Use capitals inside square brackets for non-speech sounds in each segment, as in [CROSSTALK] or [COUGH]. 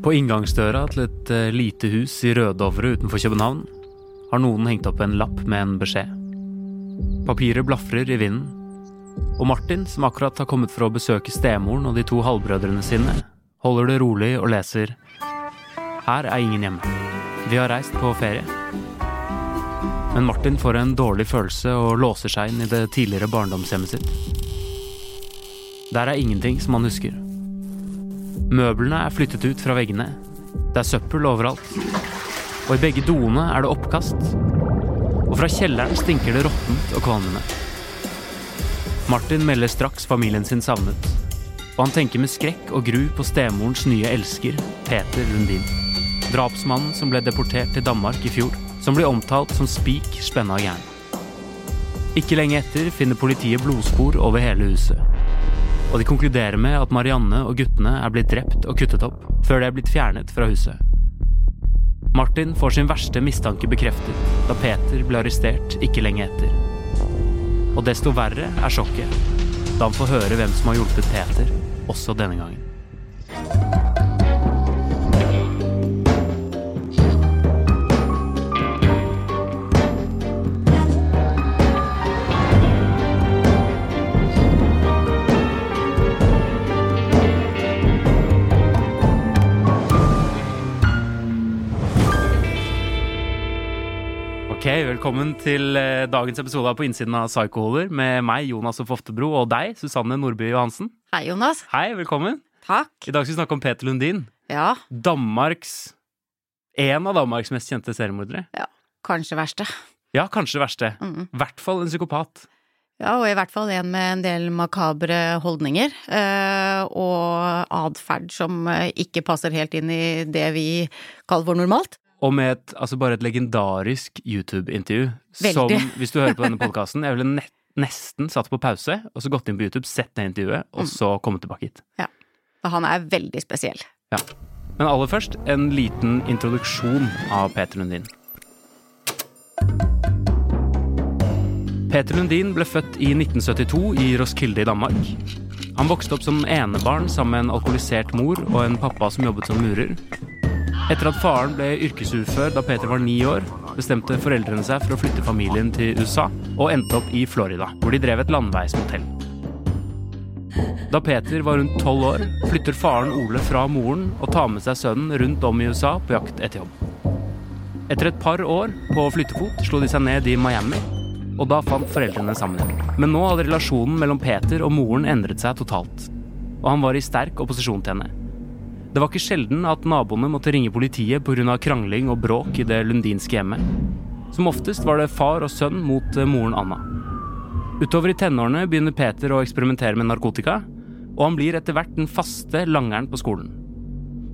På inngangsdøra til et eh, lite hus i Rødovre utenfor København har noen hengt opp en lapp med en beskjed. Papiret blafrer i vinden, og Martin, som akkurat har kommet for å besøke stemoren og de to halvbrødrene sine, holder det rolig og leser Her er ingen hjemme. Vi har reist på ferie. Men Martin får en dårlig følelse og låser seg inn i det tidligere barndomshjemmet sitt. Der er ingenting som han husker. Møblene er flyttet ut fra veggene. Det er søppel overalt. Og i begge doene er det oppkast. Og fra kjelleren stinker det råttent og kvalmende. Martin melder straks familien sin savnet. Og han tenker med skrekk og gru på stemorens nye elsker, Peter Lundin. Drapsmannen som ble deportert til Danmark i fjor. Som blir omtalt som spik spenna jern. Ikke lenge etter finner politiet blodspor over hele huset. Og de konkluderer med at Marianne og guttene er blitt drept og kuttet opp før de er blitt fjernet fra huset. Martin får sin verste mistanke bekreftet da Peter ble arrestert ikke lenge etter. Og desto verre er sjokket da han får høre hvem som har hjulpet Peter også denne gangen. Velkommen til eh, dagens episode av På innsiden av Psykohoder med meg, Jonas og Foftebro, og deg, Susanne Nordby Johansen. Hei, Jonas. Hei, velkommen. Takk. I dag skal vi snakke om Peter Lundin. Ja, Danmarks En av Danmarks mest kjente seriemordere. kanskje verste. Ja, kanskje det verste. Mm. I hvert fall en psykopat. Ja, og i hvert fall en med en del makabre holdninger, eh, og atferd som eh, ikke passer helt inn i det vi kaller for normalt. Og med et, altså bare et legendarisk YouTube-intervju som, hvis du hører på denne podkasten, jeg ville nesten satt på pause, og så gått inn på YouTube, sett det intervjuet, og Mm. så kommet tilbake hit. Ja. For han er veldig spesiell. Ja. Men aller først en liten introduksjon av Peter Lundin. Peter Lundin ble født i 1972 i Roskilde i Danmark. Han vokste opp som enebarn sammen med en alkoholisert mor og en pappa som jobbet som murer. Etter at faren ble yrkesufør da Peter var ni år, bestemte foreldrene seg for å flytte familien til USA, og endte opp i Florida, hvor de drev et landeveismotell. Da Peter var rundt tolv år, flytter faren Ole fra moren og tar med seg sønnen rundt om i USA på jakt etter jobb. Etter et par år på flyttefot slo de seg ned i Miami, og da fant foreldrene sammen. Men nå hadde relasjonen mellom Peter og moren endret seg totalt, og han var i sterk opposisjon til henne. Det var ikke sjelden at naboene måtte ringe politiet pga. krangling og bråk i det lundinske hjemmet. Som oftest var det far og sønn mot eh, moren Anna. Utover i tenårene begynner Peter å eksperimentere med narkotika, og han blir etter hvert den faste langeren på skolen.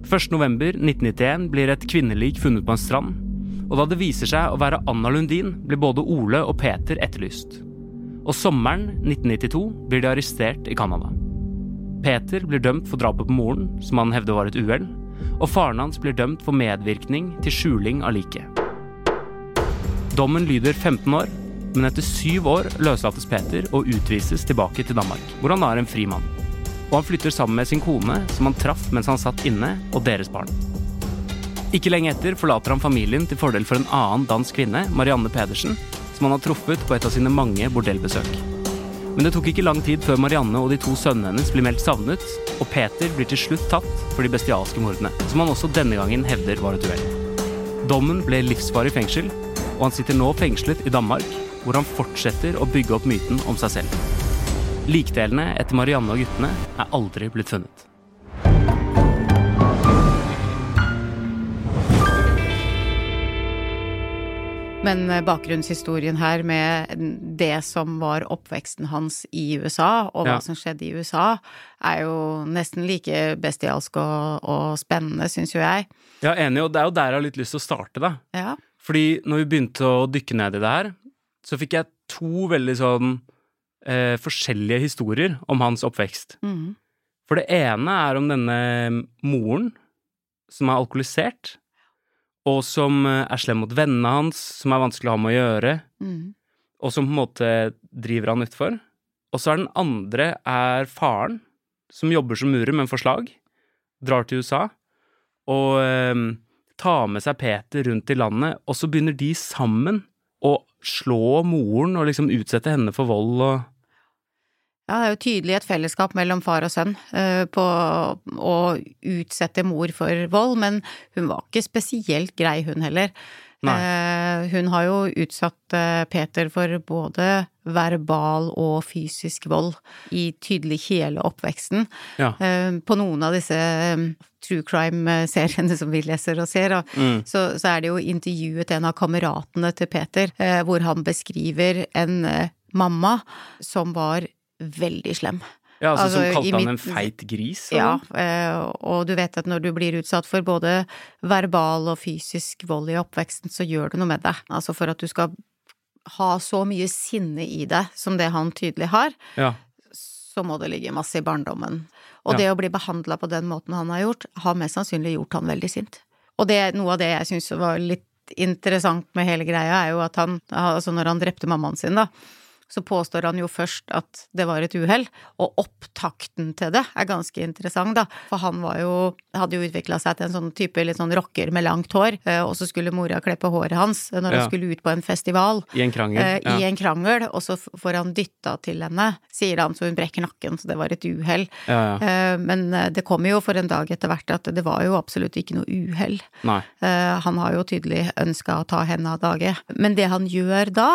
1.11.1991 blir et kvinnelik funnet på en strand, og da det viser seg å være Anna Lundin, blir både Ole og Peter etterlyst. Og sommeren 1992 blir de arrestert i Canada. Peter blir dømt for drapet på moren, som han hevder var et uhell, og faren hans blir dømt for medvirkning til skjuling av liket. Dommen lyder 15 år, men etter syv år løslates Peter og utvises tilbake til Danmark, hvor han er en fri mann. Og han flytter sammen med sin kone, som han traff mens han satt inne, og deres barn. Ikke lenge etter forlater han familien til fordel for en annen dansk kvinne, Marianne Pedersen, som han har truffet på et av sine mange bordellbesøk. Men det tok ikke lang tid før Marianne og de to sønnene hennes blir meldt savnet, og Peter blir til slutt tatt for de bestialske mordene, som han også denne gangen hevder var et uhell. Dommen ble livsvarig fengsel, og han sitter nå fengslet i Danmark, hvor han fortsetter å bygge opp myten om seg selv. Likdelene etter Marianne og guttene er aldri blitt funnet. Men eh, bakgrunnshistorien her med det som var oppveksten hans i USA, og hva Ja. som skjedde i USA, er jo nesten like bestialsk og, og spennende, syns jo jeg. Ja, enig, og det er jo der jeg har litt lyst til å starte, da. Ja. Fordi når vi begynte å dykke ned i det her, så fikk jeg to veldig sånn eh, forskjellige historier om hans oppvekst. Mm. For det ene er om denne moren som er alkoholisert, og som eh, er slem mot vennene hans, som er vanskelig å ha med å gjøre, mm. og som på en måte driver han utfor. Og så er den andre er faren, som jobber som murer, men får slag, drar til USA, og eh, tar med seg Peter rundt i landet, og så begynner de sammen å slå moren og liksom utsette henne for vold og Ja, det er jo tydelig et fellesskap mellom far og sønn eh, på å utsette mor for vold, men hun var ikke spesielt grei, hun heller. Nei. Eh, hun har jo utsatt eh, Peter for både verbal og fysisk vold i tydelig hele oppveksten. Ja. På noen av disse true crime-seriene som vi leser og ser, Mm. så, så er det jo intervjuet en av kameratene til Peter, hvor han beskriver en mamma som var veldig slem. Ja, altså, Altså, som kalte han mitt- en feit gris? Ja, eller? Ja, og du vet at når du blir utsatt for både verbal og fysisk vold i oppveksten, så gjør det noe med deg. Altså for at du skal ha så mye sinne i deg som det han tydelig har, Ja. så må det ligge masse i barndommen. Og Ja. det å bli behandla på den måten han har gjort, har mest sannsynlig gjort han veldig sint. Og det, noe av det jeg syns var litt interessant med hele greia, er jo at han, altså når han drepte mammaen sin, da, så påstår han jo først at det var et uhell, og opptakten til det er ganske interessant, da. For han var jo, hadde jo utvikla seg til en sånn type litt sånn rocker med langt hår, eh, og så skulle mora klippe håret hans når han skulle ut på en festival I en krangel? eh, i ja. en krangel, og så får han dytta til henne, sier han, så hun brekker nakken, så det var et uhell. ja, ja. Eh, Men eh, det kommer jo for en dag etter hvert at det var jo absolutt ikke noe uhell. Eh, Han har jo tydelig ønska å ta henne av dage. Men det han gjør da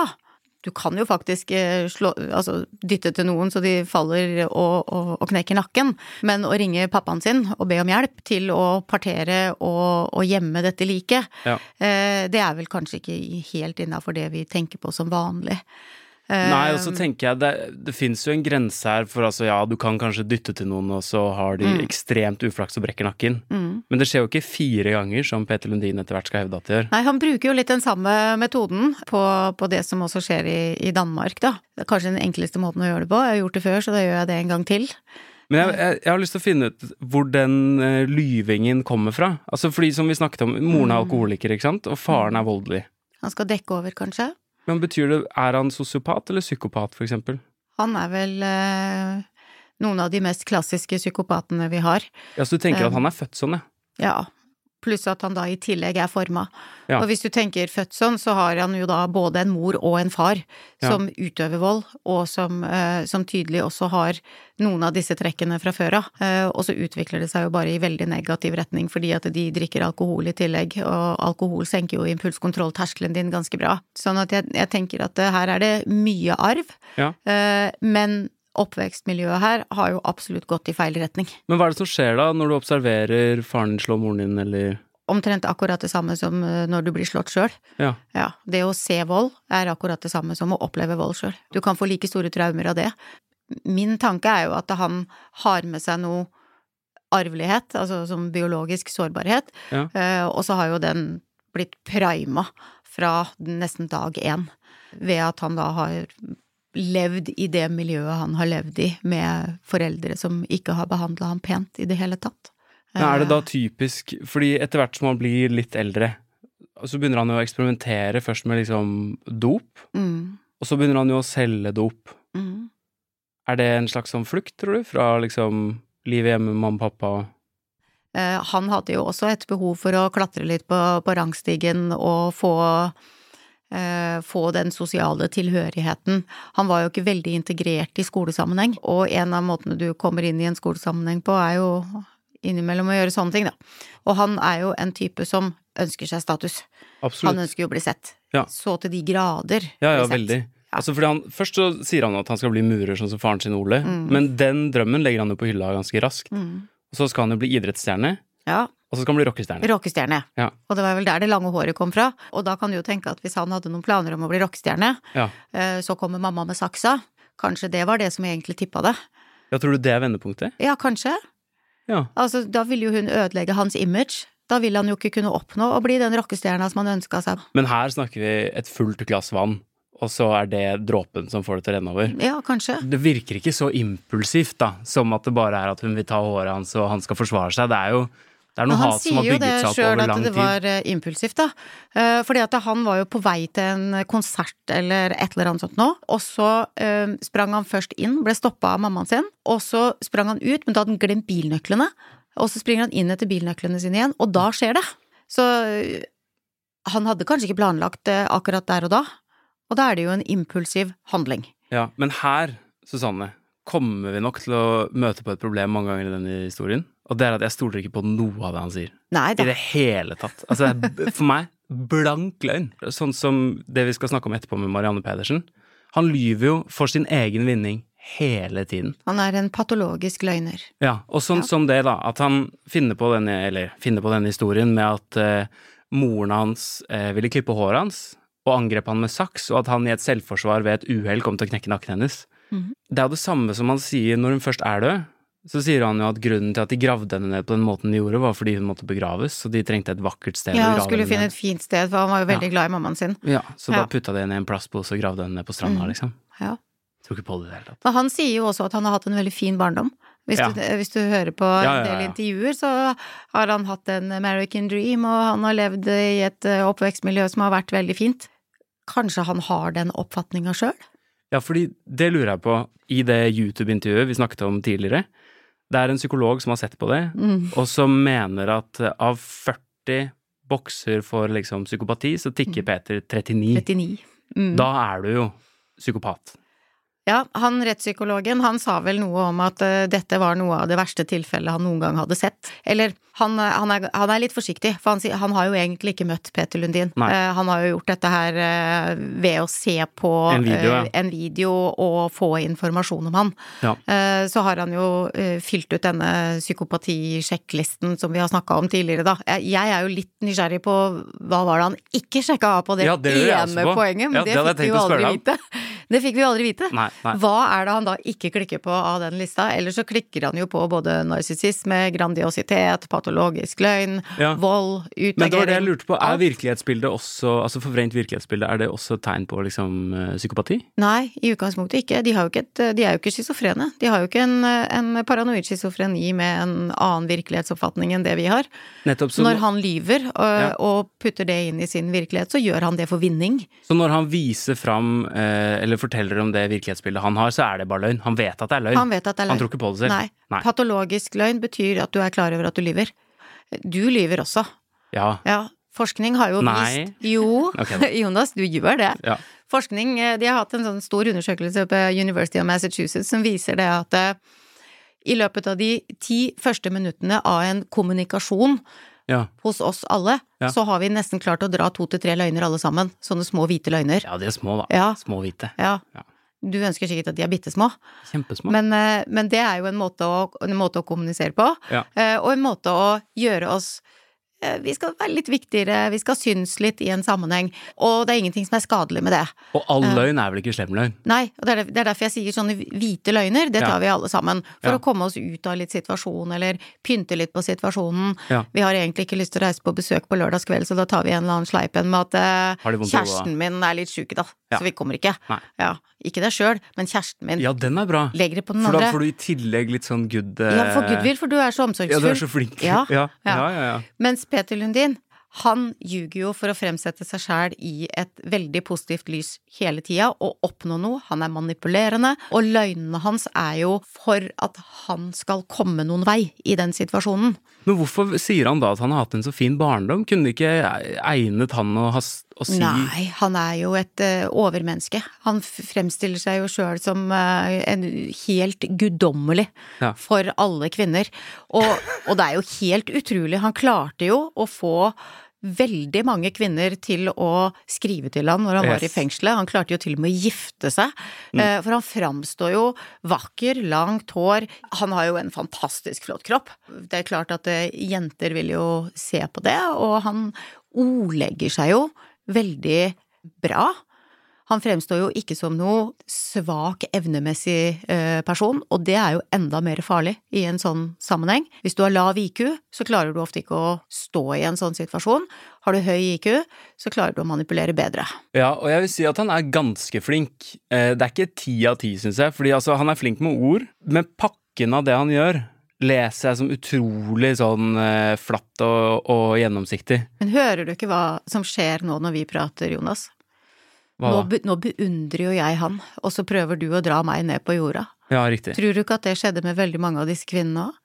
du kan jo faktisk eh, slå, altså, dytte til noen så de faller og, og, og knekker nakken, men å ringe pappaen sin og be om hjelp til å partere og, og gjemme dette liket, Ja. eh, det er vel kanskje ikke helt innafor det vi tenker på som vanlig. Nei, og så tenker jeg det, det fins jo en grense her for altså ja, du kan kanskje dytte til noen, og så har de Mm. ekstremt uflaks og brekker nakken. Men det skjer jo ikke fire ganger, som Peter Lundin etter hvert skal hevde at det gjør. Nei, han bruker jo litt den samme metoden på, på det som også skjer i, i Danmark, da. Det er kanskje den enkleste måten å gjøre det på. Jeg har gjort det før, så da gjør jeg det en gang til. Men jeg, jeg, jeg har lyst til å finne ut hvor den uh, lyvingen kommer fra. Altså fordi, som vi snakket om, moren er alkoholiker, ikke sant, og faren er voldelig. Han skal dekke over, kanskje. Men betyr det, er han sosiopat eller psykopat, for eksempel? Han er vel eh, noen av de mest klassiske psykopatene vi har. Ja, så du tenker um, at han er født sånn, ja? Ja. Pluss at han da i tillegg er forma. Ja. Og hvis du tenker født sånn, så har han jo da både en mor og en far Ja. som utøver vold, og som, eh, som tydelig også har noen av disse trekkene fra før av. Eh, og så utvikler det seg jo bare i veldig negativ retning fordi at de drikker alkohol i tillegg, og alkohol senker jo impulskontrollterskelen din ganske bra. Sånn at jeg, jeg tenker at eh, her er det mye arv, Ja. eh, men oppvekstmiljøet her har jo absolutt gått i feil retning. Men hva er det som skjer da, når du observerer faren din slå moren din, eller Omtrent akkurat det samme som eh, når du blir slått sjøl. Ja. Ja, det å se vold er akkurat det samme som å oppleve vold sjøl. Du kan få like store traumer av det. Min tanke er jo at han har med seg noe arvelighet, altså som biologisk sårbarhet, Ja. eh, og så har jo den blitt prima fra nesten dag én, ved at han da har levd i det miljøet han har levd i, med foreldre som ikke har behandla ham pent i det hele tatt. Er det da Eh, typisk Fordi etter hvert som han blir litt eldre, så begynner han jo å eksperimentere først med liksom dop, mm, og så begynner han jo å selge dop. mm. Er det en slags sånn flukt, tror du, fra liksom livet hjemme med mamma og pappa? Eh, Han hadde jo også et behov for å klatre litt på, på rangstigen og få, få den sosiale tilhørigheten. Han var jo ikke veldig integrert i skolesammenheng, og en av måtene du kommer inn i en skolesammenheng på, er jo innimellom å gjøre sånne ting, da. Og han er jo en type som ønsker seg status. Han ønsker jo å bli sett. Ja. Så til de grader Ja, ja, veldig. Ja. Altså fordi han, først så sier han at han skal bli murer, sånn som faren sin Ole, Mm. men den drømmen legger han jo på hylla ganske raskt. Mm. Og så skal han jo bli idrettsstjerne, Ja. Og så skal han bli rockestjerne. rockestjerne. Ja. Og det var vel der det lange håret kom fra. Og da kan du jo tenke at hvis han hadde noen planer om å bli rockestjerne, Ja. eh, så kommer mamma med saksa. Kanskje det var det som egentlig tippa det. ja, tror du det er vendepunktet? Ja, kanskje. Ja. Altså, da ville jo hun ødelegge hans image. Da vil han jo ikke kunne oppnå å bli den rockestjerna som han ønska seg. Men her snakker vi et fullt glass vann, og så er det dråpen som får det til å renne over. Ja, kanskje. Det virker ikke så impulsivt, da, som at det bare er at hun vil ta håret hans og han skal forsvare seg. Det er jo det er noe han hat som sier har det bygget seg opp sjøl over at jo det tid. var eh, impulsivt, da. Eh, Fordi at han var jo på vei til en konsert eller et eller annet sånt nå, og så eh, sprang han først inn, ble stoppa av mammaen sin, og så sprang han ut, men da hadde han glemt bilnøklene. Og så springer han inn etter bilnøklene sine igjen, og da skjer det. Så han hadde kanskje ikke planlagt det akkurat der og da, og da er det jo en impulsiv handling. Ja, men her, Susanne, kommer vi nok til å møte på et problem mange ganger i denne historien. Og det er at jeg stoler ikke på noe av det han sier. Nei I det hele tatt. Altså, for meg, blank løgn. Sånn som det vi skal snakke om etterpå med Marianne Pedersen. Han lyver jo for sin egen vinning hele tiden. Han er en patologisk løgner. Ja, og sånn Ja. som det, da. At han finner på denne, eller finner på denne historien med at eh, moren hans eh, ville klippe håret hans, og angrep han med saks, og at han i et selvforsvar ved et uhell kom til å knekke nakken hennes. Mhm. Det er jo det samme som han sier når hun først er død. Så sier han jo at grunnen til at de gravde henne ned på den måten de gjorde, var fordi hun måtte begraves, så de trengte et vakkert sted Ja, å han grave skulle finne et fint sted, for han var jo veldig glad i mammaen sin. Ja, så da putta de henne i en plastpose og gravde henne ned på stranda, Mhm. liksom. Ja. Tror ikke på det i det hele tatt. Men han sier jo også at han har hatt en veldig fin barndom. Hvis, Ja. du, hvis du hører på Ja, ja, en del intervjuer, så har han hatt en American dream, og han har levd i et eh, oppvekstmiljø som har vært veldig fint. Kanskje han har den oppfatninga sjøl? Ja, fordi det lurer jeg på i det YouTube-intervjuet vi snakket om tidligere. Det er en psykolog som har sett på det, Mm. og som mener at av 40 bokser for liksom psykopati, så tikker Peter 39. 39. Mm. Da er du jo psykopat. Ja, han rettspsykologen, han sa vel noe om at uh, dette var noe av det verste tilfellet han noen gang hadde sett. Eller, han, eh, han, er, han er litt forsiktig, for han, han har jo egentlig ikke møtt Peter Lundin. Eh, han har jo gjort dette her uh, ved å se på En video, ja. en video og få informasjon om han. Ja. Så har han jo fylt ut denne psykopatisjekklisten som vi har snakka om tidligere, da. Jeg, jeg er jo litt nysgjerrig på hva var det han ikke sjekka av på det, Ja, det ene poenget, men Ja, det, det fikk vi jo aldri vite. Det fikk vi jo aldri vite. Nei, nei. Hva er det han da ikke klikker på av den lista? Eller så klikker han jo på både narsissisme, grandiositet, patologisk løgn, Ja. vold, utagering Men det var det jeg lurte på. Er virkelighetsbildet også, altså forvrengt virkelighetsbilde, er det også et tegn på liksom eh, psykopati? Nei, i utgangspunktet ikke. De, ikke et, de er jo ikke schizofrene. De har jo ikke en, en paranoid schizofreni med en annen virkelighetsoppfatning enn det vi har. Nettopp. Så, Når han lyver og, Ja. og putter det inn i sin virkelighet, så gjør han det for vinning. så når han viser fram, eh, eller forteller om det virkelighetsbildet han har, så er det bare løgn. Han vet at det er løgn. Han vet at det er løgn. Han tror ikke på det selv. Nei. Nei. Patologisk løgn betyr at du er klar over at du lyver. Du lyver også. Ja. Ja, forskning har jo Nei. vist Jo, [LAUGHS] okay. [LAUGHS] Jonas, du gjør det. ja. Forskning, eh, de har hatt en sånn stor undersøkelse på University of Massachusetts som viser det at eh, i løpet av de ti første minuttene av en kommunikasjon Ja. hos oss alle, Ja. så har vi nesten klart å dra to til tre løgner alle sammen. Sånne små hvite løgner. ja, de er små, da. Ja. Små hvite. Ja. Ja. Du ønsker sikkert at de er bitte små, Kjempesmå. men, eh, men det er jo en måte å, en måte å kommunisere på. Eh, Og en måte å gjøre oss Vi skal være litt viktigere, vi skal synes litt i en sammenheng. Og det er ingenting som er skadelig med det. Og all løgn er vel ikke slem løgn? Nei, og det er, er derfor jeg sier sånne hvite løgner, det Ja. tar vi alle sammen. For Ja. å komme oss ut av litt situasjon, eller pynte litt på situasjonen. Ja. Vi har egentlig ikke lyst til å reise på besøk på lørdagskveld, så da tar vi en eller annen sleip en med at eh, kjæresten min er litt sjuk, da. Ja. Så vi kommer ikke. Ja. Ikke deg sjøl, men kjæresten min. Ja, den er bra. Legger det på den For da får du i tillegg litt sånn good eh, Ja, for goodwill, for du er så Ja, du er så flink. Ja, ja, [LAUGHS] ja. ja, ja, ja. Mens Peter Lundin, han ljuger jo for å fremsette seg sjæl i et veldig positivt lys hele tida, og oppnå noe. Han er manipulerende, og løgnene hans er jo for at han skal komme noen vei i den situasjonen. Men hvorfor sier han da at han har hatt en så fin barndom? Kunne det ikke egnet han å, ha, å si Nei, han er jo et uh, overmenneske. Han fremstiller seg jo sjøl som uh, en helt guddommelig Ja. for alle kvinner. Og, og det er jo helt utrolig. Han klarte jo å få veldig mange kvinner til å skrive til han når han var i fengselet. Han klarte jo til og med å gifte seg, Mm. eh, for han framstår jo vakker, langt hår. Han har jo en fantastisk flott kropp. Det er klart at eh, jenter vil jo se på det, og han ordlegger seg jo veldig bra. Han fremstår jo ikke som noe svak evnemessig eh, person, og det er jo enda mer farlig i en sånn sammenheng. Hvis du har lav IQ, så klarer du ofte ikke å stå i en sånn situasjon. Har du høy IQ, så klarer du å manipulere bedre. Ja, og jeg vil si at han er ganske flink. Eh, Det er ikke ti av ti, syns jeg, fordi altså, han er flink med ord, men pakken av det han gjør, leser jeg som utrolig sånn eh, flatt og, og gjennomsiktig. Men hører du ikke hva som skjer nå når vi prater, Jonas? Nå, be, nå beundrer jo jeg han, og så prøver du å dra meg ned på jorda. Ja, riktig. Tror du ikke at det skjedde med veldig mange av disse kvinnene òg?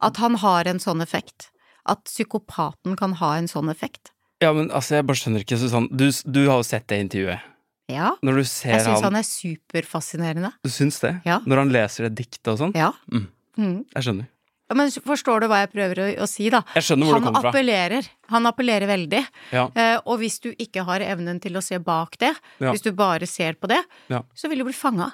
At han har en sånn effekt? At psykopaten kan ha en sånn effekt? Ja, men altså, jeg bare skjønner ikke, Susann. Du, du har jo sett det intervjuet. Ja. Når du ser Jeg syns han, han er superfascinerende. Du syns det? Ja. Når han leser det diktet og sånn? Ja. Mm. Mm. Jeg skjønner. Ja, Men forstår du hva jeg prøver å, å si, da? Jeg skjønner hvor Han det kommer fra. appellerer. Han appellerer veldig. Ja. Eh, og hvis du ikke har evnen til å se bak det, Ja. hvis du bare ser på det, Ja. så vil du bli fanga.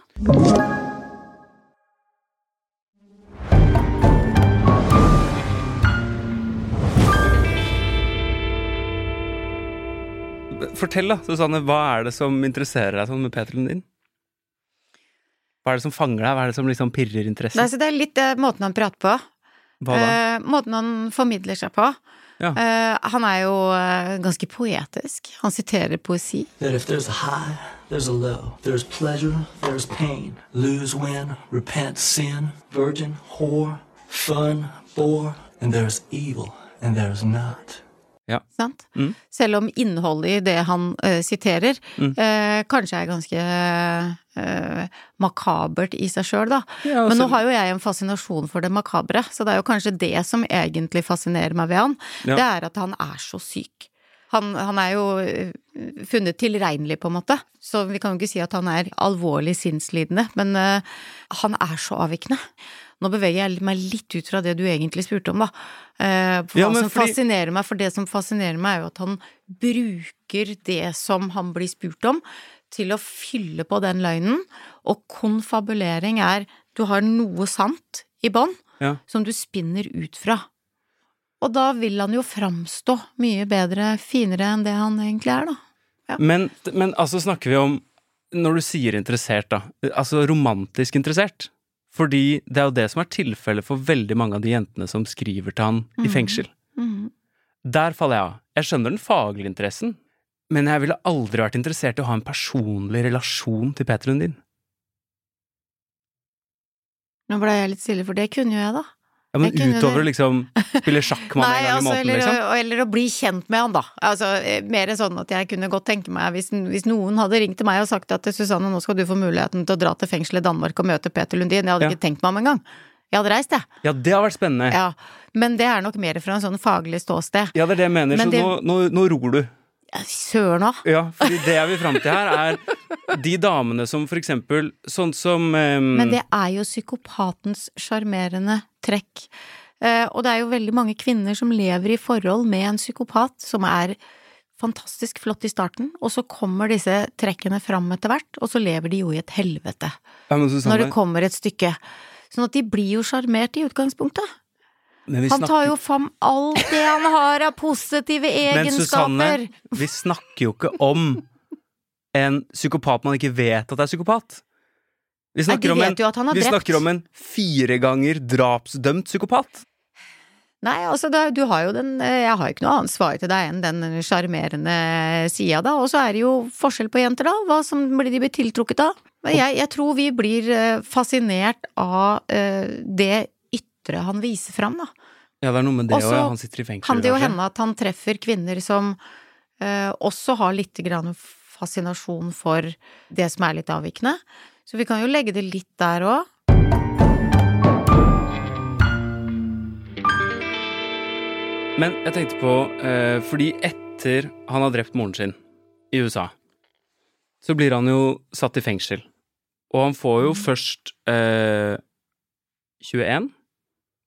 Fortell, da, Susanne. Hva er det som interesserer deg sånn med Peter din? Hva er det som fanger deg? Hva er det som liksom pirrer interessen? Det er litt eh, måten han prater på. Hva da? Eh, måten han formidler seg på. Ja. Eh, han er jo eh, ganske poetisk. Han siterer poesi. if there's a high, there's a low. There's pleasure, there's pain. Lose, win, repent, sin. Virgin, whore, fun, bore. And there's evil, and there's not. Sant? Mm. Selv om innholdet i det han uh, siterer, Mm. uh, kanskje er ganske uh, makabert i seg sjøl, da. Ja, Men nå har jo jeg en fascinasjon for det makabre, så det er jo kanskje det som egentlig fascinerer meg ved han. Ja. Det er at han er så syk. Han, han er jo funnet tilregnelig, på en måte, så vi kan jo ikke si at han er alvorlig sinnslidende, men han er så avvikende. Nå beveger jeg meg litt ut fra det du egentlig spurte om, da. Eh, for Ja, hva som fordi- fascinerer meg, for det som fascinerer meg, er jo at han bruker det som han blir spurt om, til å fylle på den løgnen. Og konfabulering er du har noe sant i bånn Ja. som du spinner ut fra. Og da vil han jo framstå mye bedre, finere enn det han egentlig er, da. Men, men altså snakker vi om Når du sier interessert, da. Altså romantisk interessert. Fordi det er jo det som er tilfellet for veldig mange av de jentene som skriver til han i Mhm. fengsel. Mm. Der faller jeg av. Jeg skjønner den faglige interessen, men jeg ville aldri vært interessert i å ha en personlig relasjon til Peter Lundin. Nå ble jeg litt stille, for det kunne jo jeg, da. Ja, men utover å liksom spille sjakk [LAUGHS] med han en gang i måneden, eller, liksom. eller å bli kjent med han, da. Altså, eh, mer sånn at jeg kunne godt tenke meg, hvis, hvis noen hadde ringt til meg og sagt at Susanne, nå skal du få muligheten til å dra til fengselet i Danmark og møte Peter Lundin, jeg hadde Ja. ikke tenkt meg om engang. Jeg hadde reist, jeg. Ja, det har vært spennende. Ja. Men det er nok mer fra en sånn faglig ståsted. Ja, det er det jeg mener, Men så det- nå, nå, nå ror du. Søren òg. Ja, fordi det jeg vil fram til her, er de damene som for eksempel Sånn som um... [LAUGHS] Men det er jo psykopatens sjarmerende trekk. Eh, og det er jo veldig mange kvinner som lever i forhold med en psykopat som er fantastisk flott i starten, og så kommer disse trekkene fram etter hvert, og så lever de jo i et helvete ja, når det kommer et stykke. Sånn at de blir jo sjarmert i utgangspunktet. Han tar jo fram alt det han har av positive [LAUGHS] Men Susanne, vi snakker jo ikke om en psykopat man ikke vet at er psykopat. Vi Nei, snakker, om, en, vi snakker om en fire ganger drapsdømt psykopat. Nei, altså da, du har jo den eh, Jeg har ikke noe annet svar til deg enn den sjarmerende sida, da. Og så er det jo forskjell på jenter, da. Hva som blir de blir tiltrukket av. Men jeg, jeg tror vi blir eh, fascinert av eh, det ytre han viser fram, da. Ja, det er noe med det òg. Han sitter i fengsel. Kan det jo hende at han treffer kvinner som eh, også har litt grann fascinasjon for det som er litt avvikende. Så vi kan jo legge det litt der òg. Men jeg tenkte på eh, Fordi etter han har drept moren sin i USA, så blir han jo satt i fengsel. Og han får jo først eh, 21,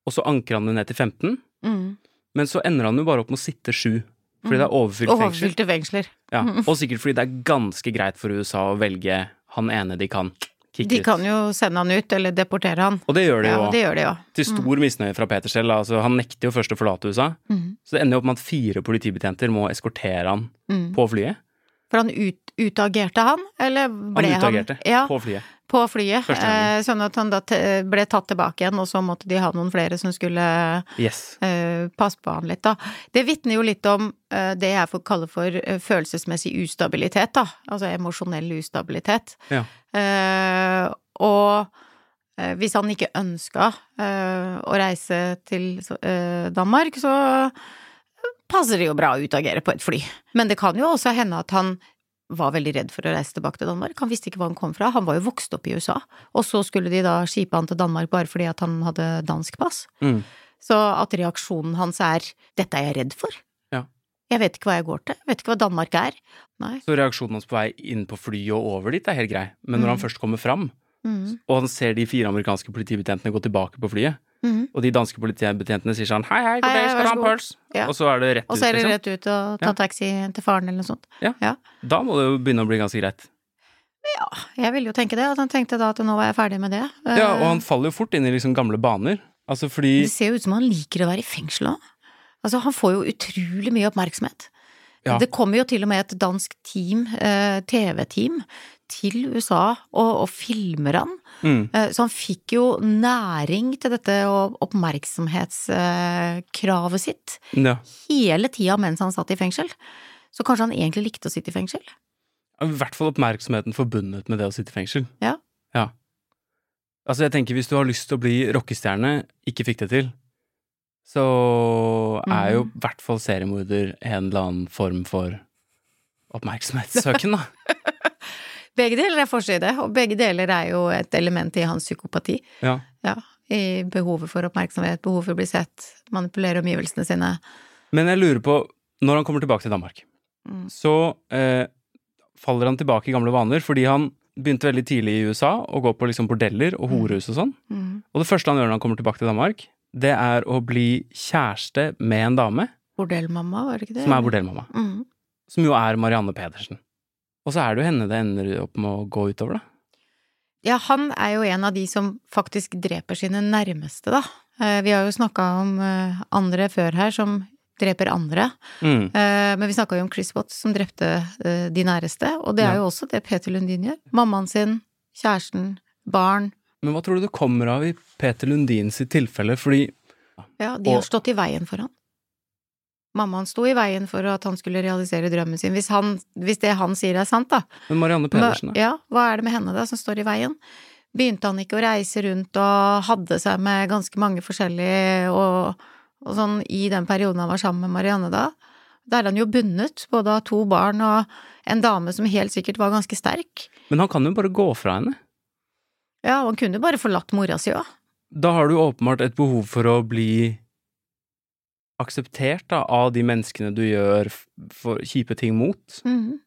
og så anker han det ned til 15. Mm. Men så ender han jo bare opp med å sitte 7. fordi det er overfylt fengsel. Overfylte fengsler. Ja, og sikkert fordi det er ganske greit for USA å velge han ene de kan kicke De ut. kan jo sende han ut, eller deportere han. Og det gjør de Ja, jo. det gjør de jo. Til stor misnøye fra Peter selv. Altså, han nekter jo først å forlate USA. Mm. Så det ender jo opp med at fire politibetjenter må eskortere han Mm. på flyet. For han ut, utagerte han, eller Han Utagerte, han utagerte Ja, på flyet. På flyet. Eh, sånn at han da ble tatt tilbake igjen, og så måtte de ha noen flere som skulle Yes. eh, passe på han litt, da. Det vitner jo litt om eh, det jeg får kalle for eh, følelsesmessig ustabilitet, da. Altså emosjonell ustabilitet. Ja. Eh, og eh, hvis han ikke ønska eh, å reise til Danmark, så passer det jo bra å utagere på et fly. Men det kan jo også hende at han var veldig redd for å reise tilbake til Danmark. Han visste ikke hvor han kom fra. Han var jo vokst opp i USA. Og så skulle de da skipe han til Danmark bare fordi at han hadde dansk pass. Mm. Så at reaksjonen hans er 'dette er jeg redd for'. Ja. Jeg vet ikke hva jeg går til. Jeg vet ikke hva Danmark er. Nei. Så reaksjonen hans på vei inn på flyet og over dit er helt grei. Men når han først kommer fram, mm. og han ser de fire amerikanske politibetjentene gå tilbake på flyet, Mhm. og de danske politibetjentene sier sånn hei, hei, god dag, skal du ha en pøls? Ja. Og så er det rett ut. Og så er det liksom. rett ut og ta Ja. taxi til faren eller noe sånt. Ja. Ja. Da må det jo begynne å bli ganske greit. Ja, Jeg ville jo tenke det, at han tenkte da at nå var jeg ferdig med det. Ja, og Eh, han faller jo fort inn i liksom gamle baner. Altså fordi Det ser jo ut som han liker å være i fengsel òg. Altså, han får jo utrolig mye oppmerksomhet. Ja. Det kommer jo til og med et dansk team, eh, TV-team, til USA og, og filmer han. mm, Eh, Så han fikk jo næring til dette oppmerksomhetskravet sitt ja. hele tida mens han satt i fengsel. Så kanskje han egentlig likte å sitte i fengsel? I hvert fall oppmerksomheten forbundet med det å sitte i fengsel. Ja. Ja. Altså, jeg tenker hvis du har lyst til å bli rockestjerne, ikke fikk det til, så er jo Mhm. i hvert fall seriemorder en eller annen form for oppmerksomhetssøken, da. [LAUGHS] Begge deler er forside, og begge deler er jo et element i hans psykopati. Ja. Ja, I behovet for oppmerksomhet, behovet for å bli sett, manipulere omgivelsene sine. Men jeg lurer på, når han kommer tilbake til Danmark, Mm. så eh, faller han tilbake i gamle vaner, fordi han begynte veldig tidlig i USA å gå på liksom bordeller og horehus og sånn. Mm. Og det første han gjør når han kommer tilbake til Danmark, det er å bli kjæreste med en dame Bordellmamma, var det ikke det? som er bordellmamma. Mm. Som jo er Marianne Pedersen. Og så er det jo henne det ender opp med å gå utover, da. Ja, han er jo en av de som faktisk dreper sine nærmeste, da. Eh, Vi har jo snakka om eh, andre før her som dreper andre. Mm. Eh, Men vi snakka jo om Chris Watts som drepte de næreste, og det er Ja. jo også det Peter Lundin gjør. Mammaen sin, kjæresten, barn. Men hva tror du det kommer av i Peter Lundins tilfelle, fordi Ja, de har stått i veien for han. Mammaen sto i veien for at han skulle realisere drømmen sin. Hvis, han, hvis det han sier er sant, da. Men Marianne Pedersen, da? ja, hva er det med henne da som står i veien? Begynte han ikke å reise rundt og hadde seg med ganske mange forskjellige og, og sånn i den perioden han var sammen med Marianne da? Da er han jo bundet, både av to barn og en dame som helt sikkert var ganske sterk. Men han kan jo bare gå fra henne. Ja, og han kunne jo bare forlatt mora si òg. Da har du åpenbart et behov for å bli akseptert da, av de menneskene du gjør for kjipe ting mot. Mm.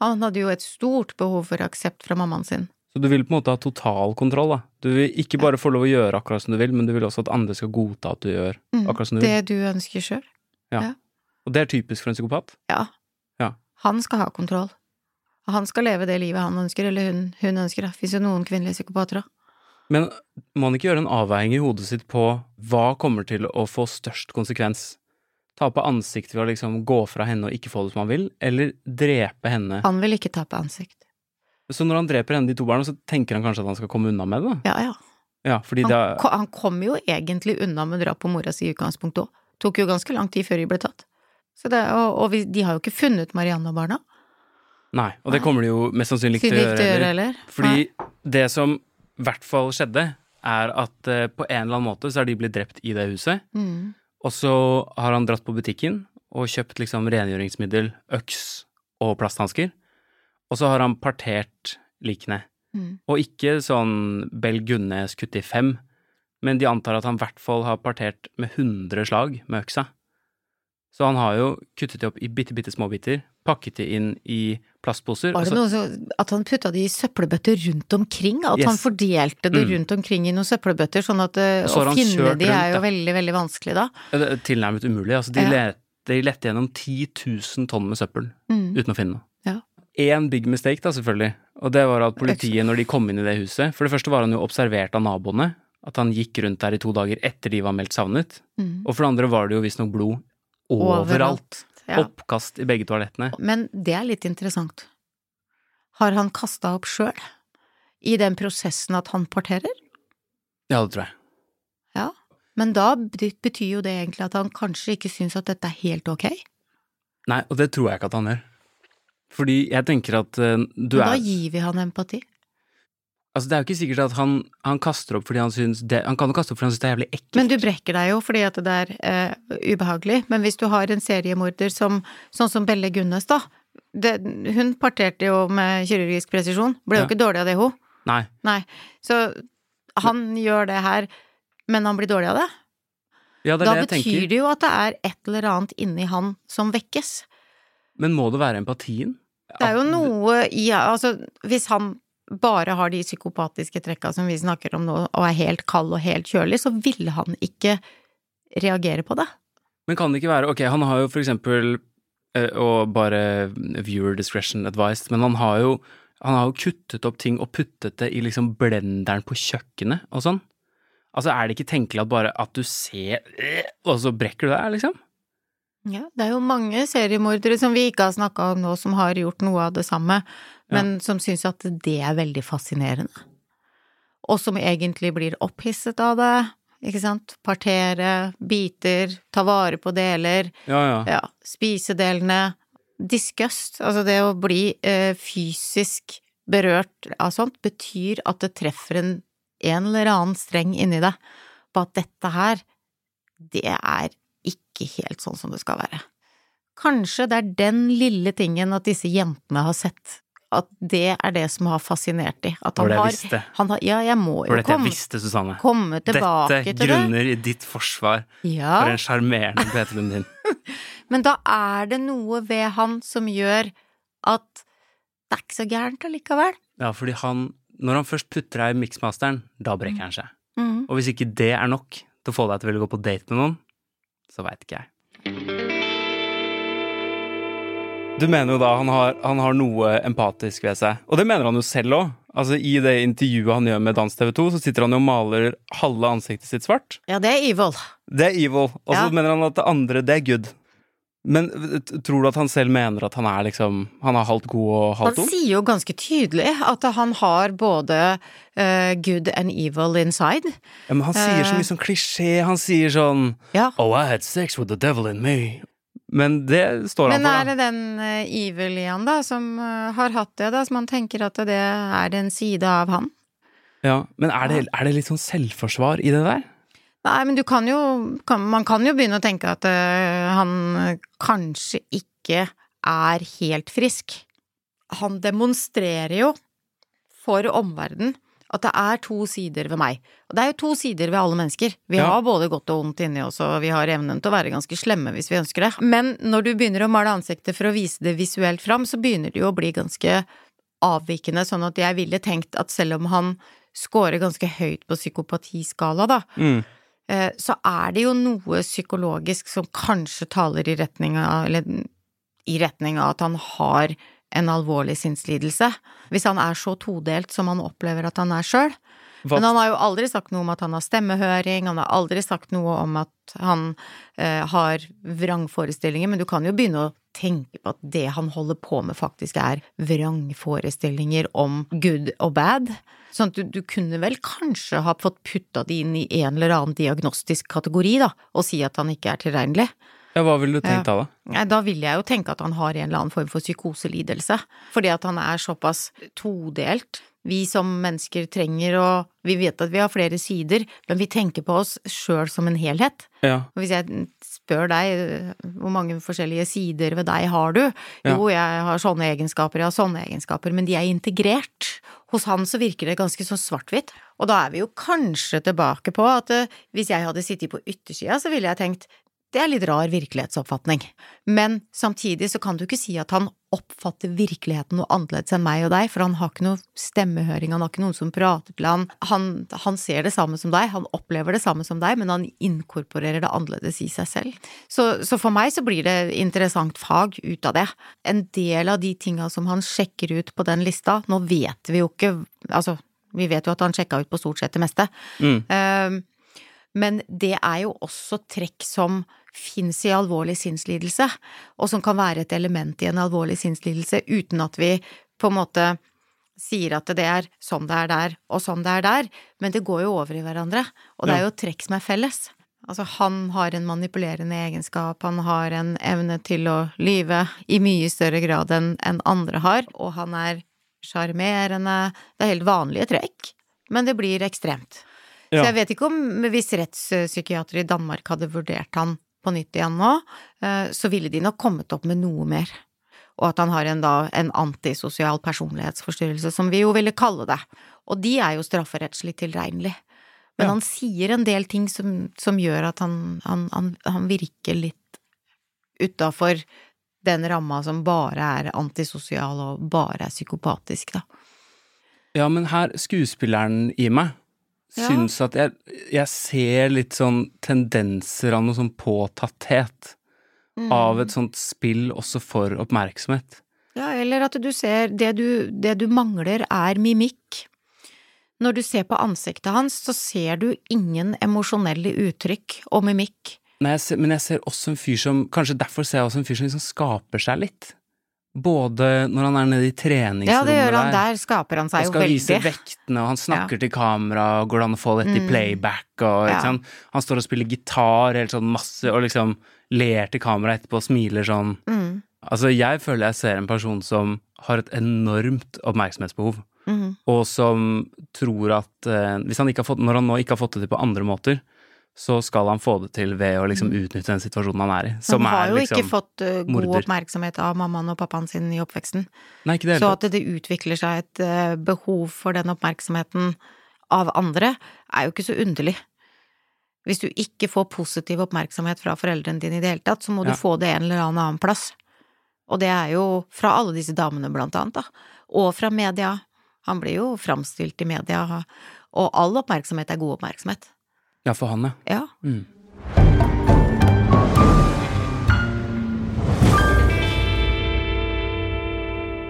Han hadde jo et stort behov for aksept fra mammaen sin. Så du vil på en måte ha total kontroll, da. Du vil ikke bare få lov å gjøre akkurat som du vil, men du vil også at andre skal godta at du gjør Mhm. akkurat som du vil. Det du ønsker sjøl. Og det er typisk for en psykopat. Ja. Ja. Han skal ha kontroll. Han skal leve det livet han ønsker, eller hun, hun ønsker. Det fins jo noen kvinnelige psykopater òg. Men må han ikke gjøre en avveining i hodet sitt på hva kommer til å få størst konsekvens? Tape ansiktet ved å liksom gå fra henne og ikke få det som han vil, eller drepe henne? Han vil ikke tape ansikt. Så når han dreper henne, de to barna, så tenker han kanskje at han skal komme unna med det? da? Ja, ja. Ja, Han, det er han kom jo egentlig unna med drap på mora si i utgangspunktet òg. Tok jo ganske lang tid før de ble tatt. Så det, og og vi, de har jo ikke funnet Marianne og barna. Nei, og det kommer de jo mest sannsynlig ikke til å gjøre heller. Fordi det som hvert fall skjedde, er at eh, på en eller annen måte så er de blitt drept i det huset, Mm. og så har han dratt på butikken og kjøpt liksom rengjøringsmiddel, øks og plasthansker, og så har han partert likene. Mm. Og ikke sånn Bell Gunnes kutt i fem, men de antar at han i hvert fall har partert med 100 slag med øksa. Så han har jo kuttet det opp i bitte, bitte små biter, pakket det inn i plastposer. Var det noe så at han putta det i søppelbøtter rundt omkring? At Yes. han fordelte det Mm. rundt omkring i noen søppelbøtter, sånn at eh, så å finne de er jo da. veldig, veldig vanskelig da. Det er tilnærmet umulig. Altså, de, Ja. let, de lette gjennom 10 000 tonn med søppel Mm. uten å finne noe. Ja. Én big mistake, da, selvfølgelig. Og det var at politiet, når de kom inn i det huset For det første var han jo observert av naboene. At han gikk rundt der i to dager etter de var meldt savnet. Mm. Og for det andre var det jo visstnok blod overalt. Ja. Oppkast i begge toalettene. Men det er litt interessant. Har han kasta opp sjøl? I den prosessen at han parterer? Ja, det tror jeg. Ja. Men da betyr jo det egentlig at han kanskje ikke syns at dette er helt ok? Nei, og det tror jeg ikke at han gjør. Fordi jeg tenker at eh, du Men da er gir vi han empati. Altså, det er jo ikke sikkert at han, han kaster opp fordi han syns det Han kan jo kaste opp fordi han syns det er jævlig ekkelt. Men du brekker deg jo fordi at det er eh, ubehagelig. Men hvis du har en seriemorder som sånn som Belle Gunnes, da. Det, hun parterte jo med kirurgisk presisjon. Ble jo Ja. ikke dårlig av det, hun. Nei. Nei. Så han gjør det her, men han blir dårlig av det. Ja, det er Da det jeg tenker. Da betyr det jo at det er et eller annet inni han som vekkes. Men må det være empatien? Det er jo noe i Altså, hvis han bare har de psykopatiske trekka som vi snakker om nå, og er helt kald og helt kjølig, så vil han ikke reagere på det. Men kan det ikke være Ok, han har jo for eksempel eh, Og bare viewer discretion advised, men han har jo han har jo kuttet opp ting og puttet det i liksom blenderen på kjøkkenet og sånn. Altså, er det ikke tenkelig at bare at du ser øh, Og så brekker du deg, liksom? Ja, det er jo mange seriemordere som vi ikke har snakka om nå, som har gjort noe av det samme, men som syns at det er veldig fascinerende. Og som egentlig blir opphisset av det, ikke sant. Partere, biter, ta vare på deler. Ja, ja. Ja, spisedelene. Disgust, altså det å bli eh, fysisk berørt av sånt, betyr at det treffer en, en eller annen streng inni deg på at dette her, det er ikke helt sånn som det skal være. Kanskje det er den lille tingen at disse jentene har sett, at det er det som har fascinert de. At han har, han har Ja, jeg må jo dette jeg komme, visste, Susanne. komme tilbake Dette til det. grunner i ditt forsvar Ja. for en sjarmerende PT-venn din. [LAUGHS] Men da er det noe ved han som gjør at det er ikke så gærent allikevel. Ja, fordi han Når han først putter deg i miksmasteren, da brekker han seg. Mm. Og hvis ikke det er nok til å få deg til å ville gå på date med noen, så veit ikke jeg. Du mener jo da han har, han har noe empatisk ved seg. Og det mener han jo selv òg. Altså, I det intervjuet han gjør med Dans TV 2, så sitter han jo og maler halve ansiktet sitt svart. Ja, det er evil. Det er evil. Og så Ja. mener han at det andre, det er good. Men tror du at han selv mener at han er liksom Han er halvt god og Han halvt ond? sier jo ganske tydelig at han har både uh, good and evil inside. Ja, men han sier så Eh. mye sånn klisjé. Han sier sånn Ja. Oh, I had sex with the devil in me. Men det står han for, da. Men er det den eh, evil i han, da, som eh, har hatt det, da, som han tenker at det er en side av han? Ja, men er det, er det litt sånn selvforsvar i det der? Nei, men du kan jo kan, Man kan jo begynne å tenke at uh, han kanskje ikke er helt frisk. Han demonstrerer jo for omverdenen at det er to sider ved meg. Og det er jo to sider ved alle mennesker. Vi Ja. har både godt og vondt inni oss, og vi har evnen til å være ganske slemme hvis vi ønsker det. Men når du begynner å male ansiktet for å vise det visuelt fram, så begynner det jo å bli ganske avvikende, sånn at jeg ville tenkt at selv om han scorer ganske høyt på psykopatiskala, da, Mm. eh, så er det jo noe psykologisk som kanskje taler i retning av Eller i retning av at han har en alvorlig sinnslidelse. Hvis han er så todelt som han opplever at han er sjøl. Men han har jo aldri sagt noe om at han har stemmehøring, han har aldri sagt noe om at han eh, har vrangforestillinger, men du kan jo begynne å tenke på at det han holder på med faktisk er vrangforestillinger om good og bad. Sånn at du, du kunne vel kanskje ha fått putta det inn i en eller annen diagnostisk kategori, da, og si at han ikke er tilregnelig. Ja, hva ville du tenkt da, da? Da vil jeg jo tenke at han har en eller annen form for psykoselidelse, fordi at han er såpass todelt. Vi som mennesker trenger å Vi vet at vi har flere sider, men vi tenker på oss sjøl som en helhet. Ja. Og hvis jeg spør deg hvor mange forskjellige sider ved deg har du? Ja. Jo, jeg har sånne egenskaper, jeg har sånne egenskaper, men de er integrert. Hos han så virker det ganske så svart-hvitt. Og da er vi jo kanskje tilbake på at eh, hvis jeg hadde sittet på yttersida, så ville jeg tenkt Det er litt rar virkelighetsoppfatning. Men samtidig så kan du ikke si at han oppfatter virkeligheten noe annerledes enn meg og deg, for han har ikke noe stemmehøring, han har ikke noen som prater til han. han. Han ser det samme som deg, han opplever det samme som deg, men han inkorporerer det annerledes i seg selv. Så, så for meg så blir det interessant fag ut av det. En del av de tinga som han sjekker ut på den lista, nå vet vi jo ikke, altså vi vet jo at han sjekka ut på stort sett det meste. Mm. Men det er jo også trekk som fins i alvorlig sinnslidelse, og som kan være et element i en alvorlig sinnslidelse, uten at vi på en måte sier at det er sånn det er der, og sånn det er der, men det går jo over i hverandre, og det er jo trekk som er felles. Altså, han har en manipulerende egenskap, han har en evne til å lyve i mye større grad enn andre har, og han er sjarmerende, det er helt vanlige trekk, men det blir ekstremt. Ja. Så jeg vet ikke om hvis rettspsykiatere i Danmark hadde vurdert han på nytt igjen nå, eh, så ville de nok kommet opp med noe mer. Og at han har en, da, en antisosial personlighetsforstyrrelse, som vi jo ville kalle det. Og de er jo strafferettslig tilregnelig. Men Ja. han sier en del ting som, som gjør at han, han, han, han virker litt utafor den ramma som bare er antisosial og bare er psykopatisk, da. Ja, men her, skuespilleren i meg, Ja. syns at jeg, jeg ser litt sånn tendenser av noe sånn påtatthet. Mm. Av et sånt spill også for oppmerksomhet. Ja, eller at du ser det du, det du mangler er mimikk. Når du ser på ansiktet hans, så ser du ingen emosjonelle uttrykk og mimikk. Nei, jeg ser, men jeg ser også en fyr som Kanskje derfor ser jeg også en fyr som liksom skaper seg litt. Både når han er nede i treningsrommet Ja, det gjør han. der, Der skaper han seg jo skal vise vektene, og han snakker til kamera, og går det an å få dette i Mm. playback, og Ja. sant. Han står og spiller gitar helt sånn masse, og liksom ler til kamera etterpå og smiler sånn. Mm, Altså, jeg føler jeg ser en person som har et enormt oppmerksomhetsbehov, mm. og som tror at eh, han fått, når han nå ikke har fått det til på andre måter, så skal han få det til ved å liksom utnytte den situasjonen han er i. Som Mm. Han har jo liksom ikke fått uh, god morder. oppmerksomhet av mammaen og pappaen sin i oppveksten. Nei, Så at det utvikler seg et uh, behov for den oppmerksomheten av andre, er jo ikke så underlig. Hvis du ikke får positiv oppmerksomhet fra foreldrene dine i det hele tatt, så må Ja. du få det en eller annen plass. Og det er jo fra alle disse damene, blant annet, da. Og fra media. Han blir jo framstilt i media, og all oppmerksomhet er god oppmerksomhet. Ja, for han, ja. Ja. Mm.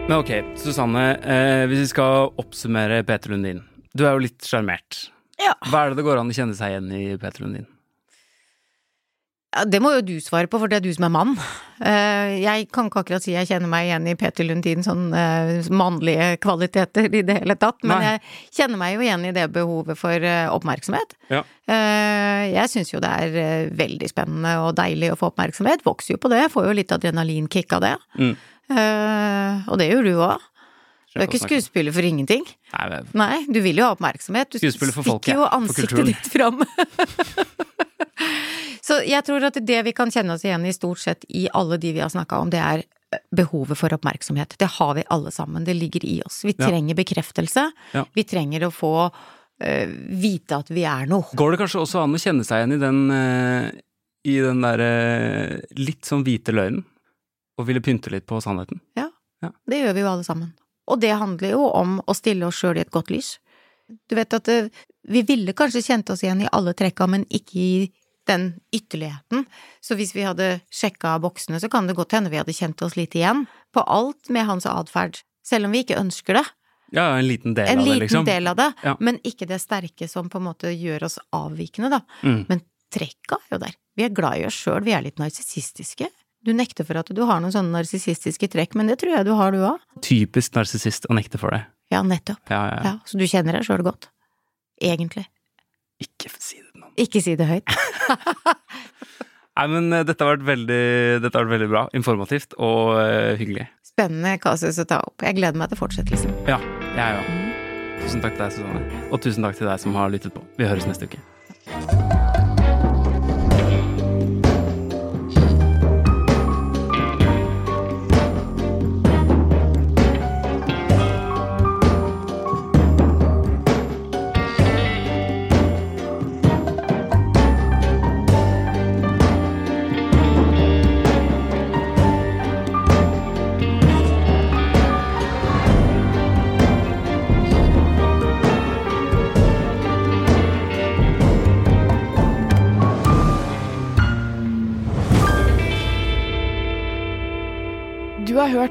Men ok, Susanne, eh, hvis vi skal oppsummere Peter Lundin. Du er jo litt sjarmert. Ja. Hva er det det går an å kjenne seg igjen i Peter Lundin? Ja, det må jo du svare på, for det er du som er mann. Eh, Jeg kan ikke akkurat si jeg kjenner meg igjen i Peter Lundin sånn eh, mannlige kvaliteter i det hele tatt, men Nei. jeg kjenner meg jo igjen i det behovet for eh, oppmerksomhet. Ja. Jeg syns jo det er veldig spennende og deilig å få oppmerksomhet, vokser jo på det, får jo litt adrenalinkick av det. Mm. Og det gjør du òg. Du er ikke skuespiller for ingenting. Nei, men- Nei, du vil jo ha oppmerksomhet. Du folket, stikker jo ansiktet ditt fram. [LAUGHS] Så jeg tror at det vi kan kjenne oss igjen i stort sett i alle de vi har snakka om, det er behovet for oppmerksomhet. Det har vi alle sammen. Det ligger i oss. Vi Ja. trenger bekreftelse. Ja. Vi trenger å få uh, vite at vi er noe. Går det kanskje også an å kjenne seg igjen i den, uh, i den derre litt sånn hvite løgnen? Og ville pynte litt på sannheten? Ja, Det gjør vi jo alle sammen. Og det handler jo om å stille oss sjøl i et godt lys. Du vet at vi ville kanskje kjent oss igjen i alle trekka, men ikke i den ytterligheten. Så hvis vi hadde sjekka boksene, så kan det godt hende vi hadde kjent oss litt igjen på alt med hans atferd, selv om vi ikke ønsker det. Ja, en liten del En av det, liten liksom. del av det, Ja. men ikke det sterke som på en måte gjør oss avvikende, da. Mm. Men trekka er jo der. Vi er glad i oss sjøl, vi er litt narsissistiske. Du nekter for at du har noen sånne narsissistiske trekk, men det tror jeg du har, du òg. Typisk narsissist å nekte for det. Ja, nettopp. Ja, ja, så du kjenner deg sjøl godt. Egentlig. Ikke si det. Ikke si det høyt. [LAUGHS] Nei, men eh, dette har vært veldig, dette har vært veldig bra. Informativt og uh, hyggelig. Spennende kasus å ta opp. Jeg gleder meg til fortsettelsen. Ja, jeg òg. Tusen takk til deg, Susanne. Og tusen takk til deg som har lyttet på. Vi høres neste uke.